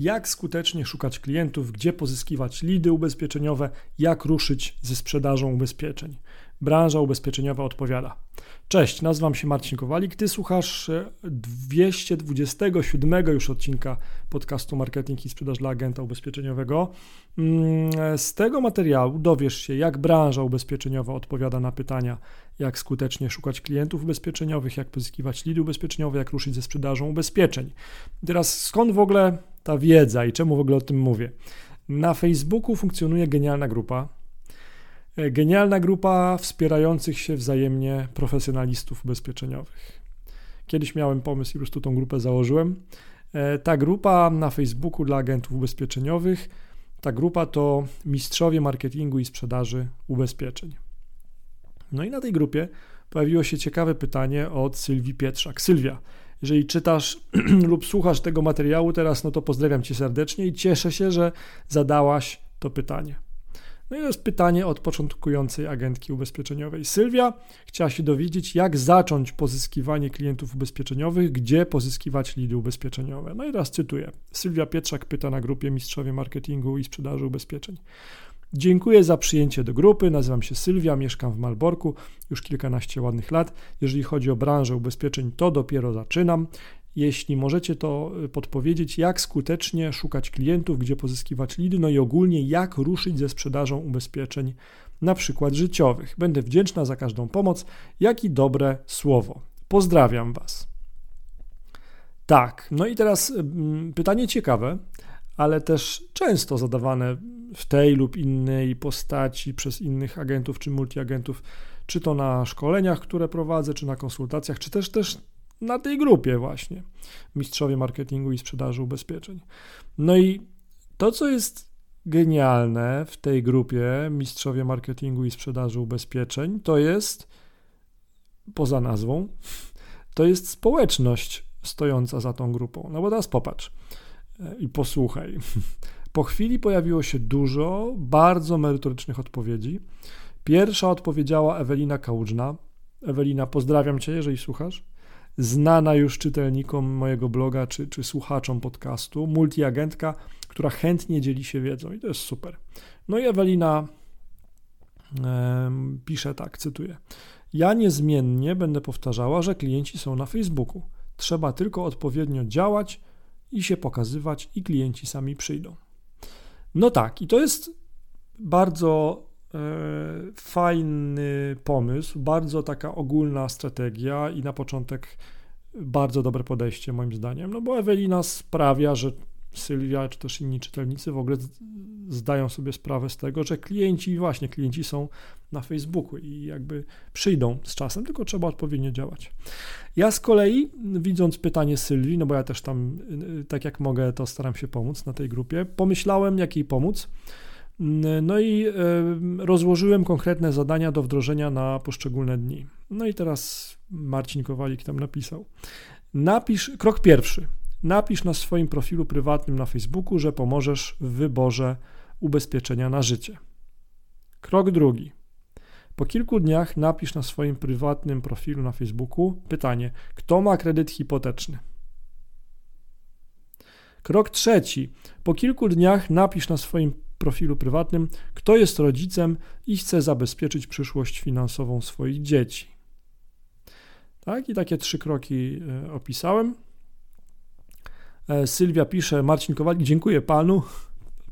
jak skutecznie szukać klientów, gdzie pozyskiwać lidy ubezpieczeniowe, jak ruszyć ze sprzedażą ubezpieczeń. Branża ubezpieczeniowa odpowiada. Cześć, nazywam się Marcin Kowalik. Ty słuchasz 227 e, już odcinka podcastu Marketing i Sprzedaż dla Agenta Ubezpieczeniowego. Mm, z tego materiału dowiesz się, jak branża ubezpieczeniowa odpowiada na pytania, jak skutecznie szukać klientów ubezpieczeniowych, jak pozyskiwać lidy ubezpieczeniowe, jak ruszyć ze sprzedażą ubezpieczeń. Teraz skąd w ogóle ta wiedza i czemu w ogóle o tym mówię? Na Facebooku funkcjonuje genialna grupa E, genialna grupa wspierających się wzajemnie profesjonalistów ubezpieczeniowych. Kiedyś miałem pomysł i po prostu tą grupę założyłem. E, ta grupa na Facebooku dla agentów ubezpieczeniowych, ta grupa to mistrzowie marketingu i sprzedaży ubezpieczeń. No i na tej grupie pojawiło się ciekawe pytanie od Sylwii Pietrzak. Sylwia, jeżeli czytasz lub słuchasz tego materiału teraz, no to pozdrawiam cię serdecznie i cieszę się, że zadałaś to pytanie. No i to jest pytanie od początkującej agentki ubezpieczeniowej. Sylwia chciała się dowiedzieć, jak zacząć pozyskiwanie klientów ubezpieczeniowych, gdzie pozyskiwać lidy ubezpieczeniowe. No i teraz cytuję. Sylwia Pietrzak pyta na grupie Mistrzowie Marketingu i Sprzedaży Ubezpieczeń. Dziękuję za przyjęcie do grupy. Nazywam się Sylwia, mieszkam w Malborku już kilkanaście ładnych lat. Jeżeli chodzi o branżę ubezpieczeń, to dopiero zaczynam. Jeśli możecie to y, podpowiedzieć, jak skutecznie szukać klientów, gdzie pozyskiwać lidy, no i ogólnie jak ruszyć ze sprzedażą ubezpieczeń, na przykład życiowych. Będę wdzięczna za każdą pomoc, jak i dobre słowo. Pozdrawiam Was. Tak, no i teraz mm, pytanie ciekawe, ale też często zadawane w tej lub innej postaci przez innych agentów czy multiagentów, czy to na szkoleniach, które prowadzę, czy na konsultacjach, czy też też na tej grupie właśnie mistrzowie marketingu i sprzedaży ubezpieczeń. No i to, co jest genialne w tej grupie mistrzowie marketingu i sprzedaży ubezpieczeń, to jest poza nazwą, to jest społeczność stojąca za tą grupą. No bo teraz popatrz e, i posłuchaj. Po chwili pojawiło się dużo bardzo merytorycznych odpowiedzi. Pierwsza odpowiedziała Ewelina Kałużna. Ewelina, pozdrawiam cię, jeżeli słuchasz znana już czytelnikom mojego bloga czy, czy słuchaczom podcastu, multiagentka, która chętnie dzieli się wiedzą i to jest super. No i Ewelina e, pisze tak, cytuję. Ja niezmiennie będę powtarzała, że klienci są na Facebooku. Trzeba tylko odpowiednio działać i się pokazywać, i klienci sami przyjdą. No tak, i to jest bardzo fajny pomysł, bardzo taka ogólna strategia i na początek bardzo dobre podejście moim zdaniem, no bo Ewelina sprawia, że Sylwia czy też inni czytelnicy w ogóle zdają sobie sprawę z tego, że klienci, właśnie klienci są na Facebooku i jakby przyjdą z czasem, tylko trzeba odpowiednio działać. Ja z kolei, widząc pytanie Sylwii, no bo ja też tam, tak jak mogę, to staram się pomóc na tej grupie, pomyślałem, jak jej pomóc. No i rozłożyłem konkretne zadania do wdrożenia na poszczególne dni. No i teraz Marcin Kowalik tam napisał. Napisz, krok pierwszy. Napisz na swoim profilu prywatnym na Facebooku, że pomożesz w wyborze ubezpieczenia na życie. Krok drugi. Po kilku dniach napisz na swoim prywatnym profilu na Facebooku pytanie: kto ma kredyt hipoteczny? Krok trzeci. Po kilku dniach napisz na swoim profilu prywatnym, kto jest rodzicem i chce zabezpieczyć przyszłość finansową swoich dzieci. Tak, i takie trzy kroki e, opisałem. E, Sylwia pisze, Marcin Kowalik, dziękuję panu.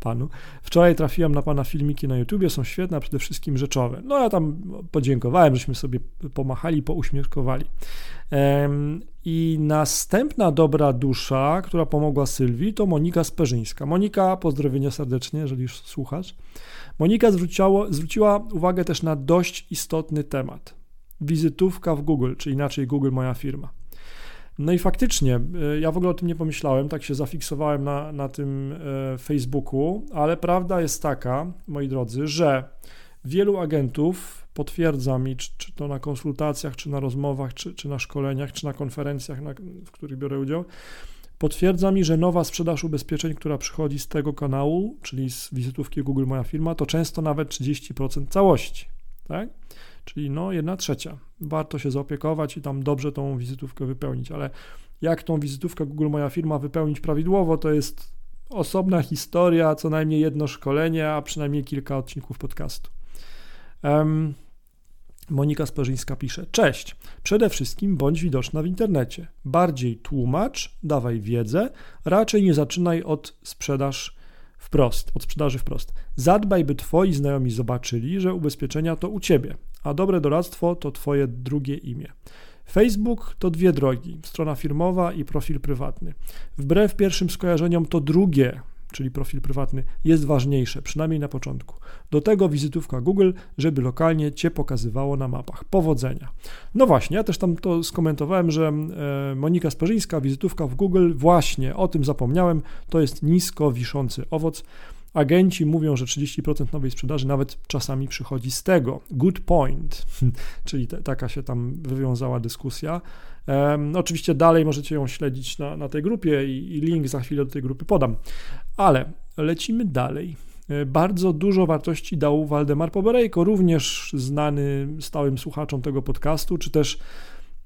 Panu. Wczoraj trafiłem na pana filmiki na YouTubie, są świetne, a przede wszystkim rzeczowe. No ja tam podziękowałem, żeśmy sobie pomachali, pouśmieszkowali. I następna dobra dusza, która pomogła Sylwii, to Monika Sperzyńska. Monika, pozdrowienia serdecznie, jeżeli już słuchasz. Monika zwróciła, zwróciła uwagę też na dość istotny temat. Wizytówka w Google, czy inaczej Google moja firma. No i faktycznie, e, ja w ogóle o tym nie pomyślałem, tak się zafiksowałem na, na tym e, Facebooku, ale prawda jest taka, moi drodzy, że wielu agentów potwierdza mi, czy, czy to na konsultacjach, czy na rozmowach, czy, czy na szkoleniach, czy na konferencjach, na, w których biorę udział, potwierdza mi, że nowa sprzedaż ubezpieczeń, która przychodzi z tego kanału, czyli z wizytówki Google Moja Firma, to często nawet 30% całości, tak? Czyli no jedna trzecia. Warto się zaopiekować i tam dobrze tą wizytówkę wypełnić, ale jak tą wizytówkę Google Moja Firma wypełnić prawidłowo, to jest osobna historia, co najmniej jedno szkolenie, a przynajmniej kilka odcinków podcastu. Um, Monika Sperzyńska pisze: Cześć. Przede wszystkim bądź widoczna w internecie. Bardziej tłumacz, dawaj wiedzę, raczej nie zaczynaj od sprzedaż wprost, od sprzedaży wprost. Zadbaj, by twoi znajomi zobaczyli, że ubezpieczenia to u ciebie, a dobre doradztwo to twoje drugie imię. Facebook to dwie drogi: strona firmowa i profil prywatny. Wbrew pierwszym skojarzeniom, to drugie czyli profil prywatny, jest ważniejsze, przynajmniej na początku. Do tego wizytówka Google, żeby lokalnie Cię pokazywało na mapach. Powodzenia. No właśnie, ja też tam to skomentowałem, że e, Monika Sperzyńska, wizytówka w Google, właśnie o tym zapomniałem, to jest nisko wiszący owoc. Agenci mówią, że 30% nowej sprzedaży nawet czasami przychodzi z tego. Good point, czyli te, taka się tam wywiązała dyskusja. Um, oczywiście dalej możecie ją śledzić na, na tej grupie i, i link za chwilę do tej grupy podam. Ale lecimy dalej. E, bardzo dużo wartości dał Waldemar Poberejko, również znany stałym słuchaczom tego podcastu, czy też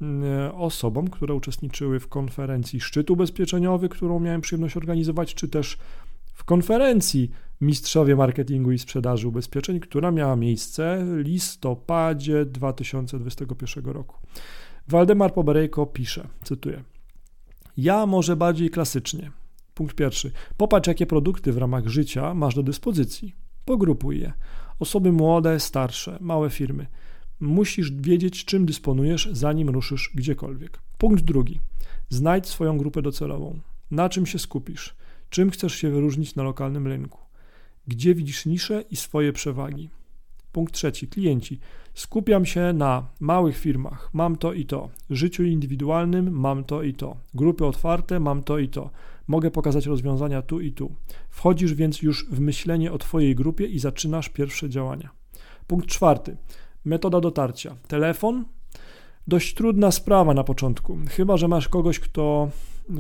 mm, e, osobom, które uczestniczyły w konferencji Szczyt Ubezpieczeniowy, którą miałem przyjemność organizować, czy też w konferencji Mistrzowie Marketingu i Sprzedaży Ubezpieczeń, która miała miejsce w listopadzie 2021 roku. Waldemar Poberejko pisze, cytuję: Ja może bardziej klasycznie. Punkt pierwszy. Popatrz, jakie produkty w ramach życia masz do dyspozycji. Pogrupuj je. Osoby młode, starsze, małe firmy. Musisz wiedzieć, czym dysponujesz, zanim ruszysz gdziekolwiek. Punkt drugi. Znajdź swoją grupę docelową. Na czym się skupisz? Czym chcesz się wyróżnić na lokalnym rynku? Gdzie widzisz nisze i swoje przewagi? Punkt trzeci. Klienci. Skupiam się na małych firmach, mam to i to. Życiu indywidualnym mam to i to. Grupy otwarte mam to i to. Mogę pokazać rozwiązania tu i tu. Wchodzisz więc już w myślenie o Twojej grupie i zaczynasz pierwsze działania. Punkt czwarty. Metoda dotarcia. Telefon. Dość trudna sprawa na początku, chyba że masz kogoś, kto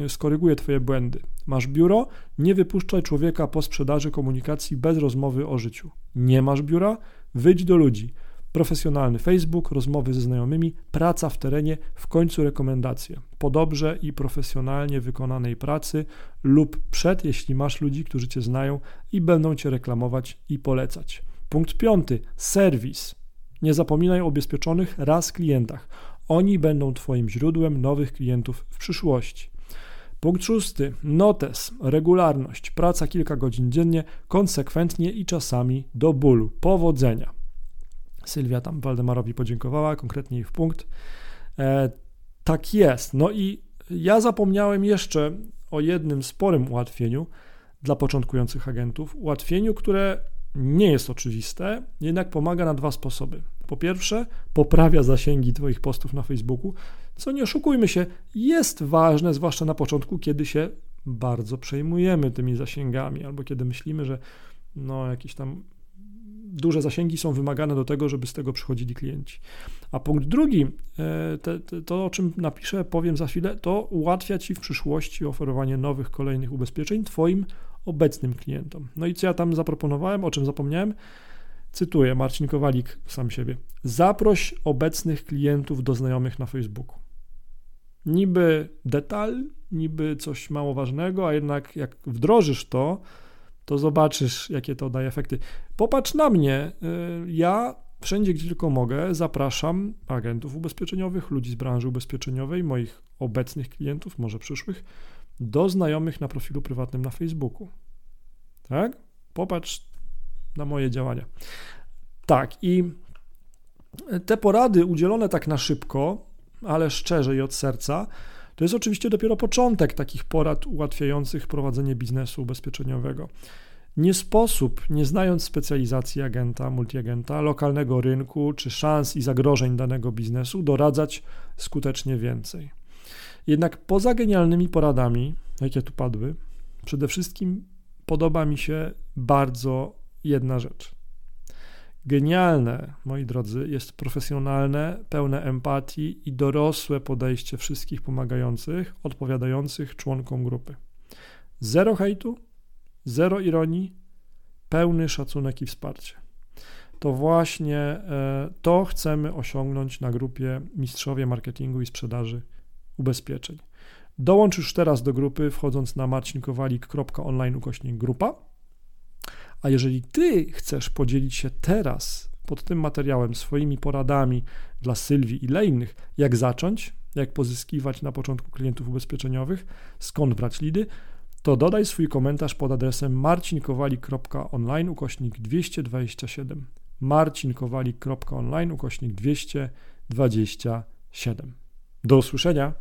y, skoryguje Twoje błędy. Masz biuro, nie wypuszczaj człowieka po sprzedaży komunikacji bez rozmowy o życiu. Nie masz biura, wyjdź do ludzi profesjonalny Facebook, rozmowy ze znajomymi, praca w terenie, w końcu rekomendacje. Po dobrze i profesjonalnie wykonanej pracy lub przed, jeśli masz ludzi, którzy Cię znają i będą Cię reklamować i polecać. Punkt piąty, serwis. Nie zapominaj o ubezpieczonych raz klientach. Oni będą Twoim źródłem nowych klientów w przyszłości. Punkt szósty, notes, regularność, praca kilka godzin dziennie, konsekwentnie i czasami do bólu. Powodzenia. Sylwia tam Waldemarowi podziękowała, konkretnie w punkt. E, tak jest. No i ja zapomniałem jeszcze o jednym sporym ułatwieniu dla początkujących agentów. Ułatwieniu, które nie jest oczywiste, jednak pomaga na dwa sposoby. Po pierwsze, poprawia zasięgi Twoich postów na Facebooku, co nie oszukujmy się, jest ważne, zwłaszcza na początku, kiedy się bardzo przejmujemy tymi zasięgami, albo kiedy myślimy, że no, jakiś tam duże zasięgi są wymagane do tego, żeby z tego przychodzili klienci. A punkt drugi, e, te, te, to o czym napiszę, powiem za chwilę, to ułatwia Ci w przyszłości oferowanie nowych, kolejnych ubezpieczeń Twoim obecnym klientom. No i co ja tam zaproponowałem, o czym zapomniałem? Cytuję Marcin Kowalik sam siebie. Zaproś obecnych klientów do znajomych na Facebooku. Niby detal, niby coś mało ważnego, a jednak jak wdrożysz to, to zobaczysz, jakie to daje efekty. Popatrz na mnie. Y, ja wszędzie, gdzie tylko mogę, zapraszam agentów ubezpieczeniowych, ludzi z branży ubezpieczeniowej, moich obecnych klientów, może przyszłych, do znajomych na profilu prywatnym na Facebooku. Tak? Popatrz na moje działania. Tak, i te porady udzielone tak na szybko, ale szczerze i od serca, to jest oczywiście dopiero początek takich porad ułatwiających prowadzenie biznesu ubezpieczeniowego. Nie sposób, nie znając specjalizacji agenta, multiagenta, lokalnego rynku czy szans i zagrożeń danego biznesu, doradzać skutecznie więcej. Jednak poza genialnymi poradami, jakie tu padły, przede wszystkim podoba mi się bardzo jedna rzecz. Genialne, moi drodzy, jest profesjonalne, pełne empatii i dorosłe podejście wszystkich pomagających, odpowiadających członkom grupy. Zero hejtu, zero ironii, pełny szacunek i wsparcie. To właśnie e, to chcemy osiągnąć na grupie Mistrzowie Marketingu i Sprzedaży Ubezpieczeń. Dołącz już teraz do grupy wchodząc na marcinkowalik.online ukośnik grupa. A jeżeli ty chcesz podzielić się teraz pod tym materiałem swoimi poradami dla Sylwii i dla innych, jak zacząć, jak pozyskiwać na początku klientów ubezpieczeniowych, skąd brać lidy, to dodaj swój komentarz pod adresem marcinkowalik.online ukośnik 227 marcinkowalik.online ukośnik 227. Do usłyszenia.